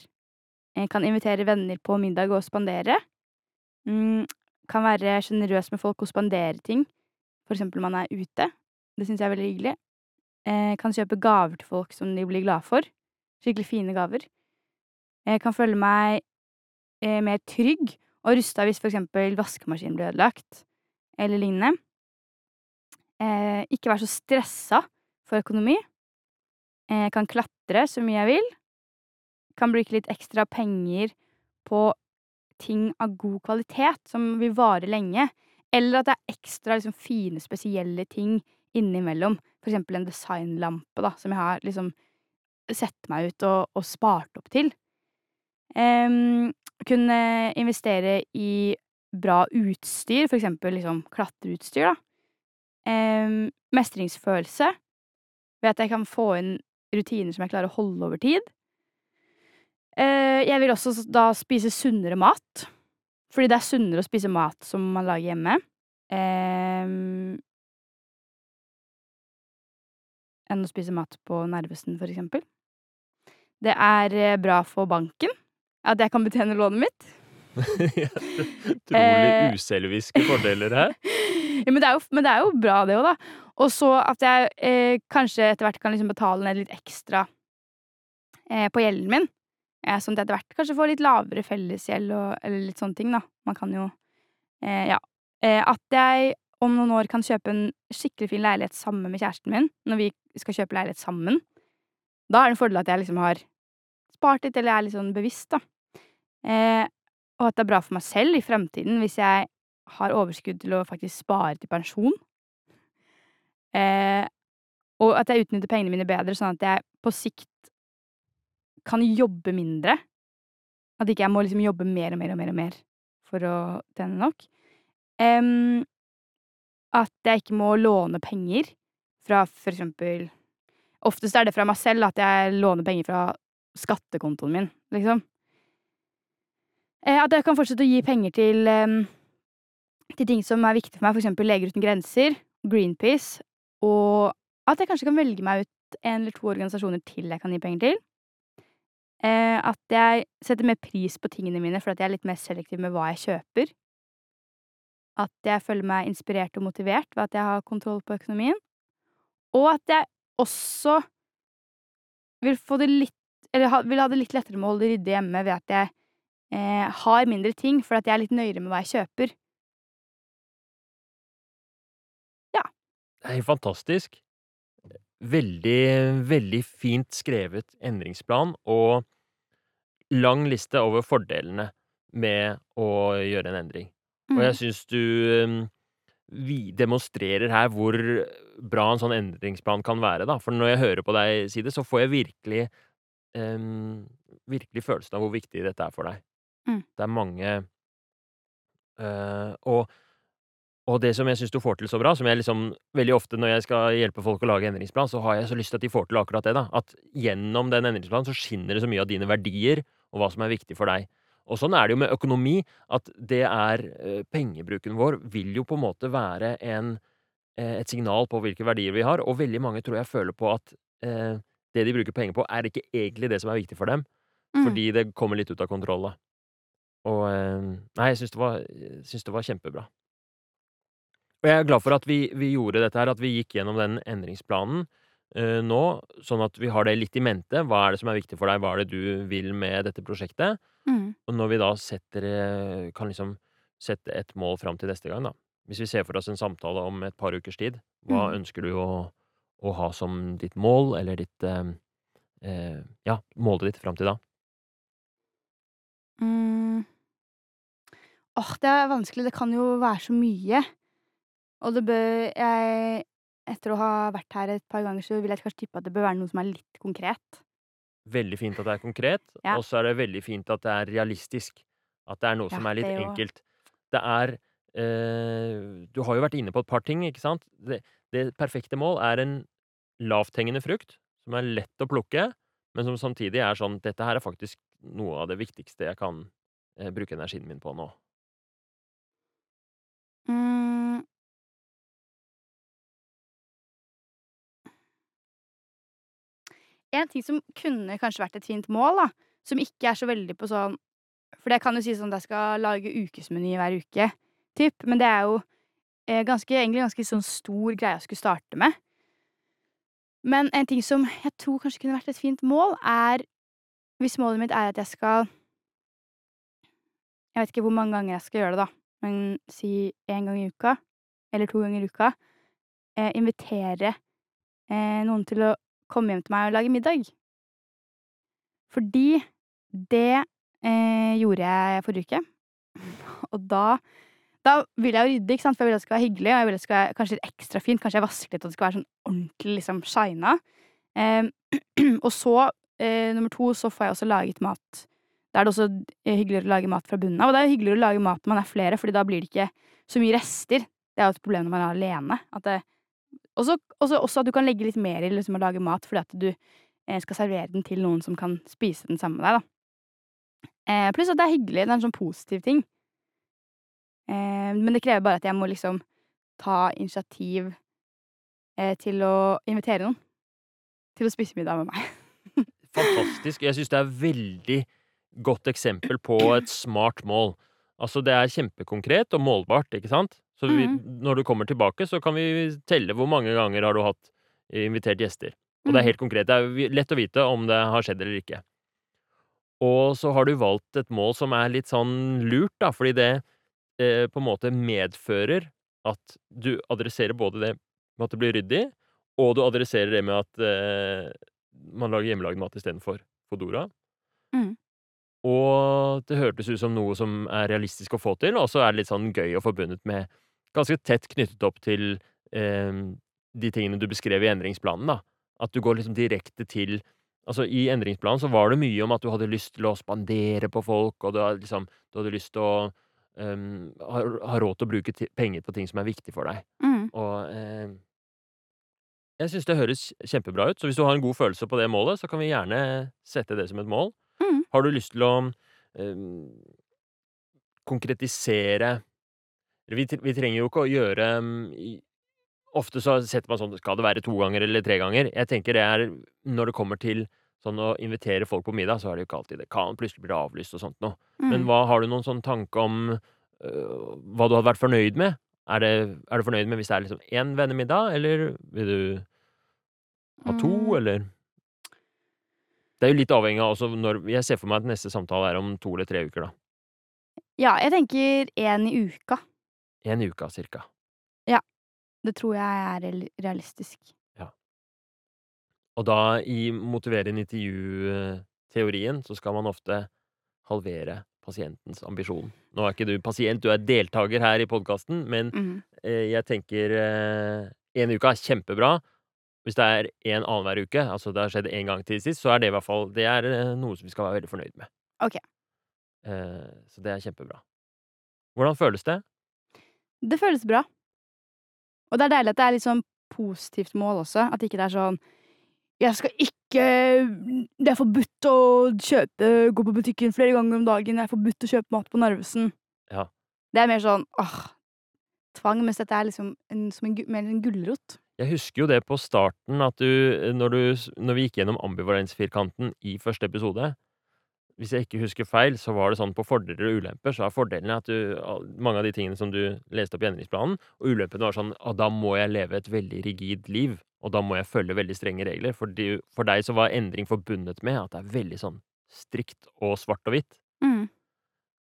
Eh, kan invitere venner på middag og spandere. Mm, kan være sjenerøs med folk og spandere ting. For eksempel når man er ute. Det syns jeg er veldig hyggelig. Eh, kan kjøpe gaver til folk som de blir glad for. Skikkelig fine gaver. Eh, kan føle meg eh, mer trygg og rusta hvis for eksempel vaskemaskinen blir ødelagt, eller lignende. Eh, ikke være så stressa for økonomi. Eh, kan klatre så mye jeg vil. Kan bruke litt ekstra penger på ting av god kvalitet som vil vare lenge. Eller at det er ekstra liksom, fine, spesielle ting innimellom. For eksempel en designlampe, da, som jeg har liksom sett meg ut og, og spart opp til. Em, kunne investere i bra utstyr, for eksempel liksom klatreutstyr, da. Em, mestringsfølelse ved at jeg kan få inn rutiner som jeg klarer å holde over tid. Eh, jeg vil også da spise sunnere mat, fordi det er sunnere å spise mat som man lager hjemme. Em, enn å spise mat på Nervesen, for eksempel. Det er eh, bra for banken at jeg kan betjene lånet mitt. Utrolig Eh. uselviske fordeler her. [laughs] Ja, men, det jo, men det er jo bra, det òg, da. Og så at jeg eh, kanskje etter hvert kan liksom betale ned litt ekstra eh, på gjelden min. Eh, sånn at jeg etter hvert kanskje får litt lavere fellesgjeld og eller litt sånne ting, da. Man kan jo eh, Ja. Eh, at jeg om noen år kan kjøpe en skikkelig fin leilighet sammen med kjæresten min, når vi skal kjøpe leilighet sammen. Da er det en fordel at jeg liksom har spart litt, eller er litt sånn bevisst, da. Eh, og at det er bra for meg selv i fremtiden hvis jeg har overskudd til å faktisk spare til pensjon. Eh, og at jeg utnytter pengene mine bedre, sånn at jeg på sikt kan jobbe mindre. At ikke jeg må liksom jobbe mer og mer og mer og mer for å tjene nok. Um, at jeg ikke må låne penger fra for eksempel Oftest er det fra meg selv at jeg låner penger fra skattekontoen min, liksom. Eh, at jeg kan fortsette å gi penger til em, til ting som er viktige for meg, eksempel Leger uten grenser, Greenpeace, og at jeg kanskje kan velge meg ut en eller to organisasjoner til jeg kan gi penger til. Eh, at jeg setter mer pris på tingene mine fordi jeg er litt mer selektiv med hva jeg kjøper. At jeg føler meg inspirert og motivert ved at jeg har kontroll på økonomien. Og at jeg også vil få det litt Eller vil ha det litt lettere med å holde det ryddig hjemme ved at jeg eh, har mindre ting, for at jeg er litt nøyere med hva jeg kjøper. Ja. Det er fantastisk. Veldig, veldig fint skrevet endringsplan og lang liste over fordelene med å gjøre en endring. Og jeg Mm. syns du um, vi demonstrerer her hvor bra en sånn endringsplan kan være, da. For når jeg hører på deg si det, så får jeg virkelig um, virkelig følelsen av hvor viktig dette er for deg. Mm. Det er mange eh, og, og det som jeg syns du får til så bra, som jeg liksom veldig ofte når jeg skal hjelpe folk å lage endringsplan, så har jeg så lyst til at de får til akkurat det, da. At gjennom den endringsplanen så skinner det så mye av dine verdier, og hva som er viktig for deg. Og sånn er det jo med økonomi, at det er eh, Pengebruken vår vil jo på en måte være en, eh, et signal på hvilke verdier vi har, og veldig mange tror jeg føler på at eh, det de bruker penger på, er ikke egentlig det som er viktig for dem, Mm. fordi det kommer litt ut av kontroll, da. Og eh, Nei, jeg syns det, var- syns det var kjempebra. Og jeg er glad for at vi, vi gjorde dette her, at vi gikk gjennom den endringsplanen uh, nå, sånn at vi har det litt i mente. Hva er det som er viktig for deg? Hva er det du vil med dette prosjektet? Mm. Og når vi da setter eh, kan liksom sette et mål fram til neste gang, da. Hvis vi ser for oss en samtale om et par ukers tid, hva Mm. ønsker du å, å ha som ditt mål, eller ditt uh, uh, Ja, målet ditt fram til da? Mm. Åh, det er vanskelig. Det kan jo være så mye. Og det bør jeg Etter å ha vært her et par ganger, så vil jeg kanskje tippe at det bør være noe som er litt konkret. Veldig fint at det er konkret, Ja. og så er det veldig fint at det er realistisk. At det er noe Ja, som er litt det jo. enkelt. Det er eh, Du har jo vært inne på et par ting, ikke sant? Det, det perfekte mål er en lavthengende frukt som er lett å plukke, men som samtidig er sånn Dette her er faktisk noe av det viktigste jeg kan eh, bruke energien min på nå. En ting som kunne kanskje vært et fint mål, da, som ikke er så veldig på sånn For det kan jo si sånn at jeg skal lage ukesmeny hver uke, typ, men det er jo eh, ganske, egentlig ganske sånn stor greie å skulle starte med. Men en ting som jeg tror kanskje kunne vært et fint mål, er Hvis målet mitt er at jeg skal Jeg vet ikke hvor mange ganger jeg skal gjøre det, da, men si én gang i uka, eller to ganger i uka, eh, invitere eh, noen til å komme hjem til meg og lage middag. Fordi det eh, gjorde jeg forrige uke. [laughs] Og da da vil jeg jo rydde, ikke sant? for jeg vil at det skal være hyggelig, og jeg vil at det skal være kanskje litt ekstra fint. Kanskje jeg vasker litt, og det skal være sånn ordentlig liksom shina. Eh, [clears throat] og så, eh, nummer to, så får jeg også laget mat. Da er det også eh, hyggeligere å lage mat fra bunnen av. Og det er jo hyggeligere å lage mat når man er flere, Fordi da blir det ikke så mye rester. Det er jo et problem når man er alene. At det, også, også, også at du kan legge litt mer i liksom, å lage mat, fordi at du eh, skal servere den til noen som kan spise den sammen med deg. da. Eh, pluss at det er hyggelig. Det er en sånn positiv ting. Eh, men det krever bare at jeg må liksom ta initiativ eh, til å invitere noen til å spise middag med meg. [laughs] Fantastisk. Jeg syns det er veldig godt eksempel på et smart mål. Altså, det er kjempekonkret og målbart, ikke sant? Så vi, når du kommer tilbake, så kan vi telle hvor mange ganger har du hatt invitert gjester. Og det er Mhm. helt konkret. Det er lett å vite om det har skjedd eller ikke. Og så har du valgt et mål som er litt sånn lurt, da, fordi det eh, på en måte medfører at du adresserer både det med at det blir ryddig, og du adresserer det med at eh, man lager hjemmelagd mat istedenfor Fodora. Mm. Og det hørtes ut som noe som er realistisk å få til, og så er det litt sånn gøy og forbundet med Ganske tett knyttet opp til eh, de tingene du beskrev i endringsplanen, da. At du går liksom direkte til Altså, i endringsplanen så var det mye om at du hadde lyst til å spandere på folk, og du hadde liksom Du hadde lyst til å um, ha, ha råd til å bruke penger på ting som er viktig for deg. Mm. Og eh, jeg syns det høres kjempebra ut, så hvis du har en god følelse på det målet, så kan vi gjerne sette det som et mål. Mm. Har du lyst til å um, konkretisere vi, vi trenger jo ikke å gjøre mm, Ofte så setter man sånn Skal det være to ganger eller tre ganger? Jeg tenker det er Når det kommer til sånn å invitere folk på middag, så er det jo ikke alltid det kan. Plutselig blir det avlyst og sånt noe. Men Mm. hva, har du noen sånn tanke om øh, hva du hadde vært fornøyd med? Er, det, er du fornøyd med hvis det er liksom én vennemiddag, eller vil du ha to, Mm. eller Det er jo litt avhengig av også når Jeg ser for meg at neste samtale er om to eller tre uker, da. Ja, jeg tenker én i uka. En i uka, cirka. Det tror jeg er realistisk. Ja. Og da, i motiverende intervju-teorien, så skal man ofte halvere pasientens ambisjon. Nå er ikke du pasient, du er deltaker her i podkasten, men mm. eh, jeg tenker eh, en uke er kjempebra. Hvis det er en annenhver uke, altså det har skjedd én gang til sist, så er det i hvert fall det er eh, noe som vi skal være veldig fornøyd med. Ok. Eh, så det er kjempebra. Hvordan føles det? Det føles bra. Og det er deilig at det er litt sånn positivt mål også. At ikke det er sånn Jeg skal ikke Det er forbudt å kjøpe Gå på butikken flere ganger om dagen. Det er forbudt å kjøpe mat på Narvesen. Ja. Det er mer sånn åh, tvang, mens dette er liksom en, som en, mer en gulrot. Jeg husker jo det på starten, at du når, du når vi gikk gjennom ambivalensfirkanten i første episode Hvis jeg ikke husker feil, så var det sånn på fordeler og ulemper, så er fordelene at du Mange av de tingene som du leste opp i endringsplanen, og ulempene var sånn at da må jeg leve et veldig rigid liv, og da må jeg følge veldig strenge regler. For, de, for deg så var endring forbundet med at det er veldig sånn strikt og svart og hvitt. Mm.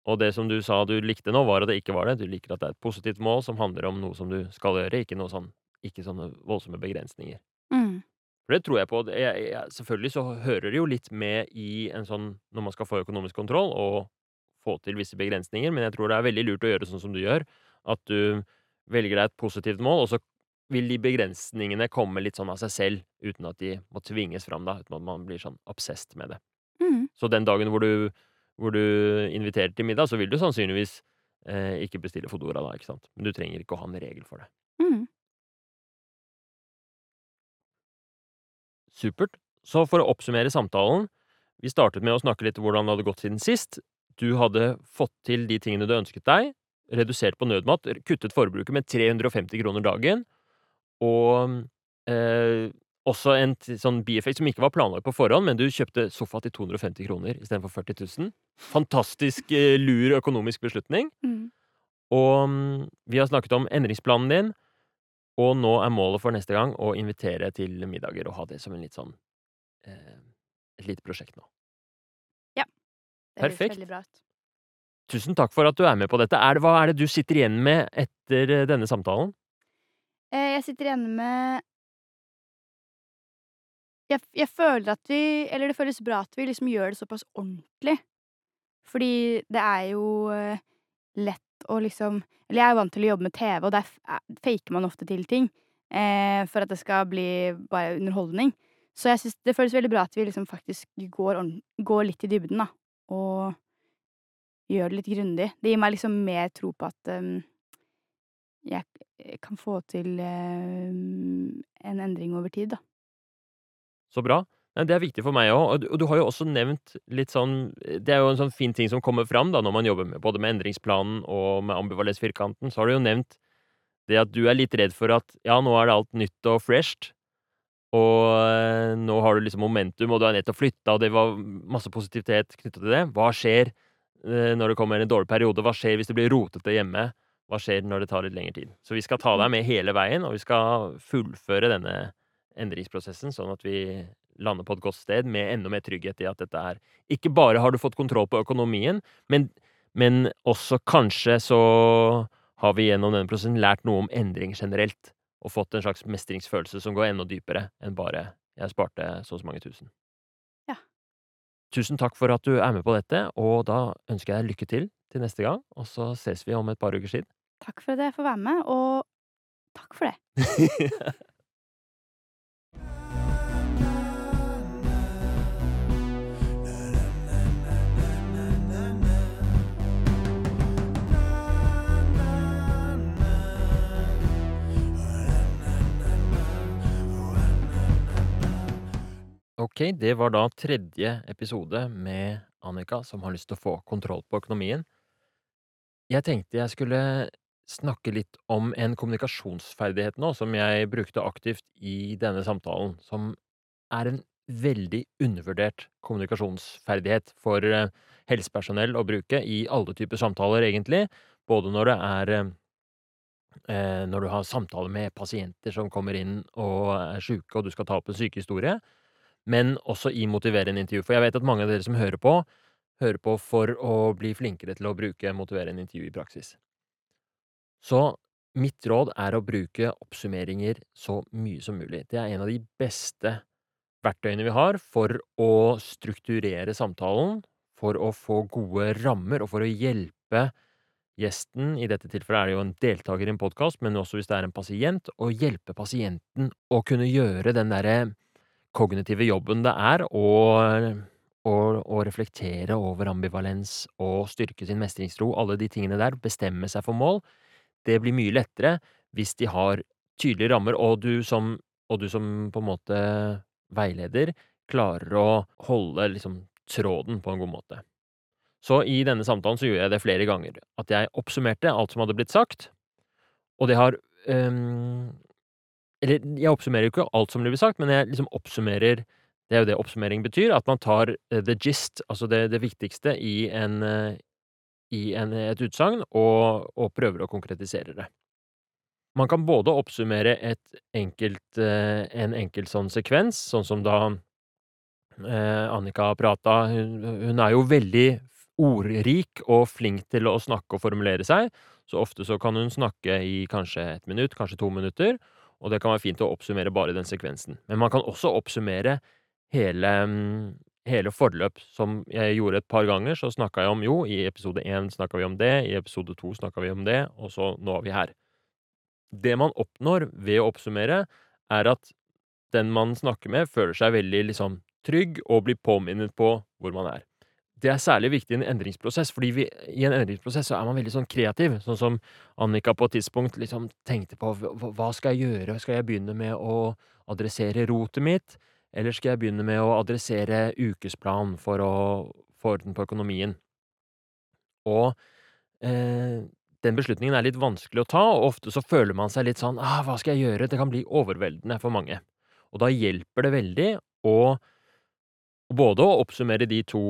Og det som du sa du likte nå, var at det ikke var det. Du liker at det er et positivt mål som handler om noe som du skal gjøre, ikke noe sånn ikke sånne voldsomme begrensninger. Mm. For det tror jeg på. Jeg, jeg, selvfølgelig så hører det jo litt med i en sånn når man skal få økonomisk kontroll og få til visse begrensninger, men jeg tror det er veldig lurt å gjøre sånn som du gjør. At du velger deg et positivt mål, og så vil de begrensningene komme litt sånn av seg selv, uten at de må tvinges fram, da, uten at man blir sånn obsessed med det. Mm. Så den dagen hvor du, hvor du inviterer til middag, så vil du sannsynligvis eh, ikke bestille Fodora da, ikke sant. Men du trenger ikke å ha en regel for det. Mm. Supert. Så for å oppsummere samtalen. Vi startet med å snakke litt om hvordan det hadde gått siden sist. Du hadde fått til de tingene du ønsket deg. Redusert på nødmat. Kuttet forbruket med 350 kroner dagen. Og eh, også en sånn bieffekt som ikke var planlagt på forhånd, men du kjøpte sofa til 250 kroner istedenfor 40 000. Fantastisk eh, lur økonomisk beslutning. Mm. Og mm, vi har snakket om endringsplanen din, og nå er målet for neste gang å invitere til middager og ha det som en litt sånn eh, et lite prosjekt nå. Ja. Det Perfekt. veldig bra ut. Tusen takk for at du er med på dette. Er det, hva er det du sitter igjen med etter eh, denne samtalen? Eh, jeg sitter igjen med jeg, jeg føler at vi Eller det føles bra at vi liksom gjør det såpass ordentlig. Fordi det er jo eh, lett å liksom Eller jeg er vant til å jobbe med TV, og der er- faker man ofte til ting. Eh, for at det skal bli bare underholdning. Så jeg syns det føles veldig bra at vi liksom faktisk går, går litt i dybden, da. Og gjør det litt grundig. Det gir meg liksom mer tro på at um, jeg kan få til um, en endring over tid, da. Så bra. Det er viktig for meg òg. Og, du- har jo også nevnt litt sånn Det er jo en sånn fin ting som kommer fram da, når man jobber med både med endringsplanen og med ambivalensfirkanten. Så har du jo nevnt det at du er litt redd for at ja, nå er det alt nytt og fresht. Og eh, nå har du liksom momentum, og du er nettopp flytta, og det var masse positivitet knytta til det. Hva skjer eh, når det kommer en dårlig periode? Hva skjer hvis det blir rotete hjemme? Hva skjer når det tar litt lengre tid? Så vi skal ta deg med hele veien, og vi skal fullføre denne endringsprosessen, sånn at vi lander på et godt sted med enda mer trygghet i at dette er Ikke bare har du fått kontroll på økonomien, men, men også kanskje så har vi gjennom denne prosessen lært noe om endring generelt, og fått en slags mestringsfølelse som går enda dypere enn bare 'jeg sparte så og så mange tusen'. Ja. Tusen takk for at du er med på dette, og da ønsker jeg deg lykke til til neste gang, og så ses vi om et par uker siden. Takk for at jeg får være med, og takk for det. [laughs] Ok, det var da tredje episode med Annika som har lyst til å få kontroll på økonomien. Jeg tenkte jeg skulle snakke litt om en kommunikasjonsferdighet nå som jeg brukte aktivt i denne samtalen, som er en veldig undervurdert kommunikasjonsferdighet for eh, helsepersonell å bruke i alle typer samtaler, egentlig. Både når det er eh, eh, Når du har samtaler med pasienter som kommer inn og er sjuke, og du skal ta opp en sykehistorie men også i motiverende intervju. For jeg vet at mange av dere som hører på, hører på for å bli flinkere til å bruke motiverende intervju i praksis. Så mitt råd er å bruke oppsummeringer så mye som mulig. Det er en av de beste verktøyene vi har for å strukturere samtalen, for å få gode rammer og for å hjelpe gjesten, i dette tilfellet er det jo en deltaker i en podkast, men også hvis det er en pasient, å hjelpe pasienten å kunne gjøre den derre kognitive jobben det er å, å, å reflektere over ambivalens og styrke sin mestringstro, alle de tingene der, bestemme seg for mål. Det blir mye lettere hvis de har tydelige rammer, og du som, og du som på en måte veileder klarer å holde liksom tråden på en god måte. Så i denne samtalen så gjorde jeg det flere ganger. At jeg oppsummerte alt som hadde blitt sagt, og det har øhm, Eller jeg oppsummerer jo ikke alt som blir sagt, men jeg liksom oppsummerer Det er jo det oppsummering betyr, at man tar uh, the gist, altså det, det viktigste, i, en, uh, i en, et utsagn, og, og, prøver å konkretisere det. Man kan både oppsummere enkelt, uh, en enkelt sånn sekvens, sånn som da Annika prata, hun, hun er jo veldig ordrik og flink til å snakke og formulere seg, så ofte så kan hun snakke i kanskje et minutt, kanskje to minutter, og det kan være fint å oppsummere bare den sekvensen. Men man kan også oppsummere hele, mm, hele forløp, som jeg gjorde et par ganger. Så snakka jeg om jo, i episode én snakka vi om det, i episode to snakka vi om det, og så nå er vi her. Det man oppnår ved å oppsummere, er at den man snakker med, føler seg veldig liksom trygg og blir påminnet på hvor man er det er særlig viktig i en endringsprosess, fordi vi, i en endringsprosess så er man veldig sånn kreativ. Sånn som Annika på et tidspunkt liksom tenkte på hva skal jeg gjøre? Skal jeg begynne med å adressere rotet mitt, eller skal jeg begynne med å adressere ukesplan for å få orden på økonomien? Og eh, den beslutningen er litt vanskelig å ta, og ofte så føler man seg litt sånn ah, hva skal jeg gjøre? Det kan bli overveldende for mange. Og da hjelper det veldig å både å oppsummere de to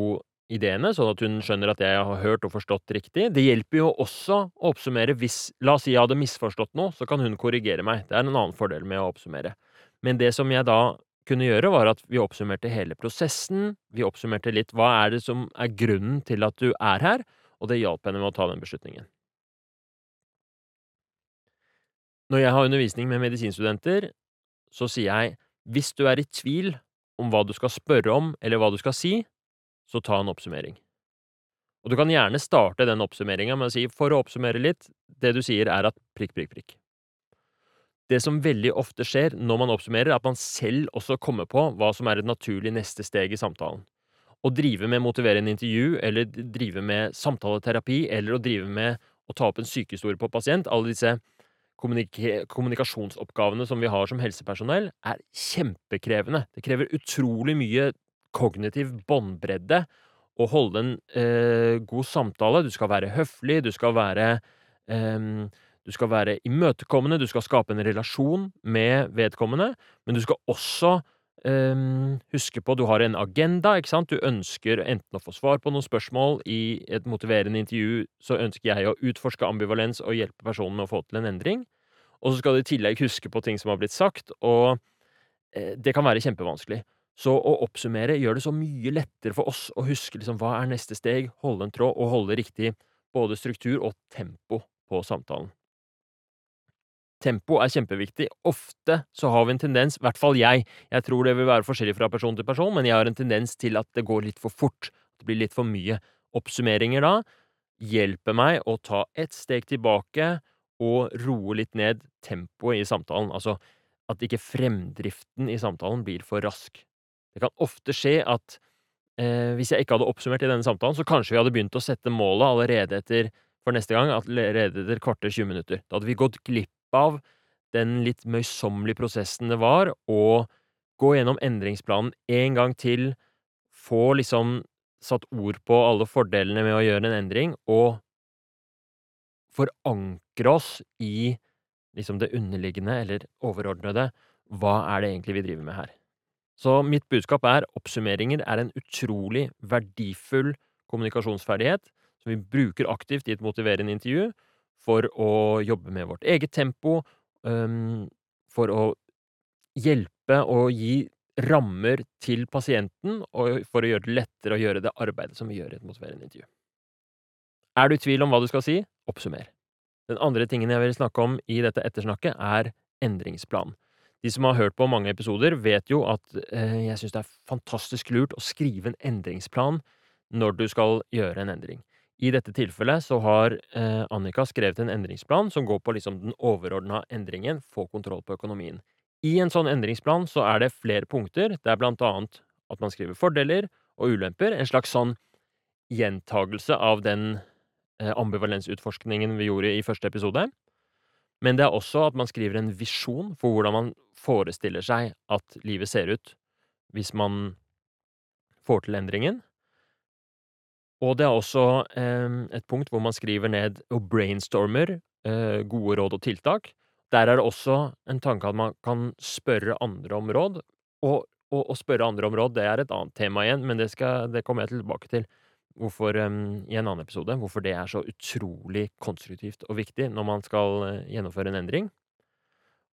ideene, sånn at hun skjønner at jeg har hørt og forstått riktig. Det hjelper jo også å oppsummere hvis La oss si jeg hadde misforstått noe, så kan hun korrigere meg. Det er en annen fordel med å oppsummere. Men det som jeg da kunne gjøre, var at vi oppsummerte hele prosessen. Vi oppsummerte litt hva er det som er grunnen til at du er her, og det hjalp henne med å ta den beslutningen. Når jeg har undervisning med medisinstudenter, så sier jeg hvis du er i tvil om hva du skal spørre om eller hva du skal si, så ta en oppsummering. Og du kan gjerne starte den oppsummeringa med å si, for å oppsummere litt, det du sier er at prikk, prikk, prikk. Det som veldig ofte skjer når man oppsummerer, er at man selv også kommer på hva som er et naturlig neste steg i samtalen. Å drive med motiverende intervju, eller drive med samtaleterapi, eller å drive med å ta opp en sykehistorie på pasient, alle disse kommunikasjonsoppgavene som vi har som helsepersonell, er kjempekrevende. Det krever utrolig mye kognitiv båndbredde og holde en eh, god samtale. Du skal være høflig, du skal være eh, du skal være imøtekommende, du skal skape en relasjon med vedkommende, men du skal også um, huske på du har en agenda, ikke sant? Du ønsker enten å få svar på noen spørsmål i et motiverende intervju, så ønsker jeg å utforske ambivalens og hjelpe personen med å få til en endring. Og så skal du i tillegg huske på ting som har blitt sagt, og uh, det kan være kjempevanskelig. Så å oppsummere gjør det så mye lettere for oss å huske liksom, hva er neste steg, holde en tråd og holde riktig både struktur og tempo på samtalen. Tempo er kjempeviktig. Ofte så har vi en tendens, i hvert fall jeg, jeg tror det vil være forskjellig fra person til person, men jeg har en tendens til at det går litt for fort, det blir litt for mye. Oppsummeringer da hjelper meg å ta ett steg tilbake og roe litt ned tempoet i samtalen, altså at ikke fremdriften i samtalen blir for rask. Det kan ofte skje at eh, hvis jeg ikke hadde oppsummert i denne samtalen, så kanskje vi hadde begynt å sette målet allerede etter for neste gang, allerede etter kvarter 20 minutter. Da hadde vi gått glipp av den litt møysommelige prosessen det var å gå gjennom endringsplanen en gang til, få liksom satt ord på alle fordelene med å gjøre en endring, og forankre oss i liksom det underliggende eller overordnede. Hva er det egentlig vi driver med her? Så mitt budskap er oppsummeringer er en utrolig verdifull kommunikasjonsferdighet som vi bruker aktivt i et motiverende intervju for å jobbe med vårt eget tempo, for å hjelpe og gi rammer til pasienten, og for å gjøre det lettere å gjøre det arbeidet som vi gjør i et motiverende intervju. Er du i tvil om hva du skal si? Oppsummer. Den andre tingen jeg vil snakke om i dette ettersnakket, er endringsplan. De som har hørt på mange episoder, vet jo at eh, jeg syns det er fantastisk lurt å skrive en endringsplan når du skal gjøre en endring. I dette tilfellet så har eh, Annika skrevet en endringsplan som går på liksom den overordna endringen, få kontroll på økonomien. I en sånn endringsplan så er det flere punkter. Det er blant annet at man skriver fordeler og ulemper. En slags sånn gjentagelse av den eh, ambivalensutforskningen vi gjorde i første episode. Men det er også at man skriver en visjon for hvordan man forestiller seg at livet ser ut hvis man får til endringen. Og det er også eh, et punkt hvor man skriver ned og brainstormer eh, gode råd og tiltak. Der er det også en tanke at man kan spørre andre om råd. Og, og spørre andre om råd, det er et annet tema igjen, men det, skal, det kommer jeg tilbake til hvorfor, um, i en annen episode. Hvorfor det er så utrolig konstruktivt og viktig når man skal uh, gjennomføre en endring.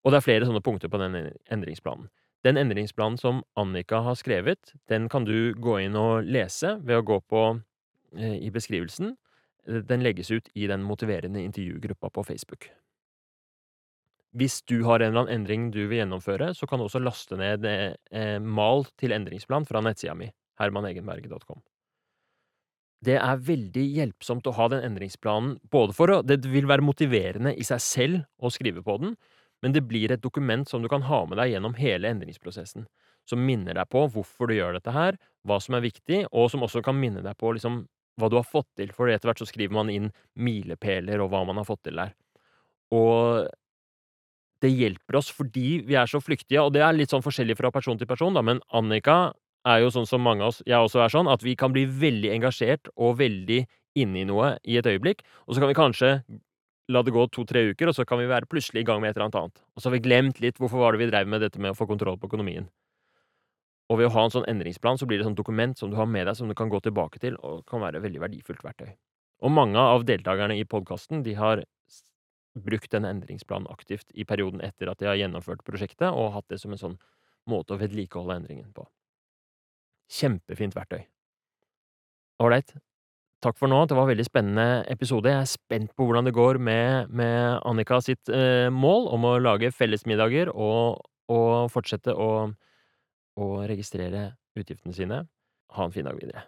Og det er flere sånne punkter på den endringsplanen. Den endringsplanen som Annika har skrevet, den kan du gå inn og lese ved å gå på uh, i beskrivelsen. Den legges ut i den motiverende intervjugruppa på Facebook. Hvis du har en eller annen endring du vil gjennomføre, så kan du også laste ned eh, mal til endringsplan fra nettsida mi, hermanegenberget.com. Det er veldig hjelpsomt å ha den endringsplanen, både for å Det vil være motiverende i seg selv å skrive på den, men det blir et dokument som du kan ha med deg gjennom hele endringsprosessen. Som minner deg på hvorfor du gjør dette her, hva som er viktig, og som også kan minne deg på liksom hva du har fått til, for etter hvert så skriver man inn milepæler og hva man har fått til der. Og det hjelper oss fordi vi er så flyktige, og det er litt sånn forskjellig fra person til person, da, men Annika er jo sånn som mange av oss, jeg også er sånn, at vi kan bli veldig engasjert og veldig inne i noe i et øyeblikk, og så kan vi kanskje la det gå to-tre uker, og så kan vi være plutselig i gang med et eller annet annet. Og så har vi glemt litt hvorfor var det vi drev med dette med å få kontroll på økonomien. Og ved å ha en sånn endringsplan, så blir det et sånt dokument som du har med deg, som du kan gå tilbake til, og kan være et veldig verdifullt verktøy. Og mange av deltakerne i podkasten, de har brukt denne endringsplanen aktivt i perioden etter at de har gjennomført prosjektet, og hatt det som en sånn måte å vedlikeholde endringen på. Kjempefint verktøy. Ålreit. Takk for nå. Det var en veldig spennende episode. Jeg er spent på hvordan det går med, med Annika sitt eh, mål om å lage fellesmiddager og, og fortsette å, å registrere utgiftene sine. Ha en fin dag videre.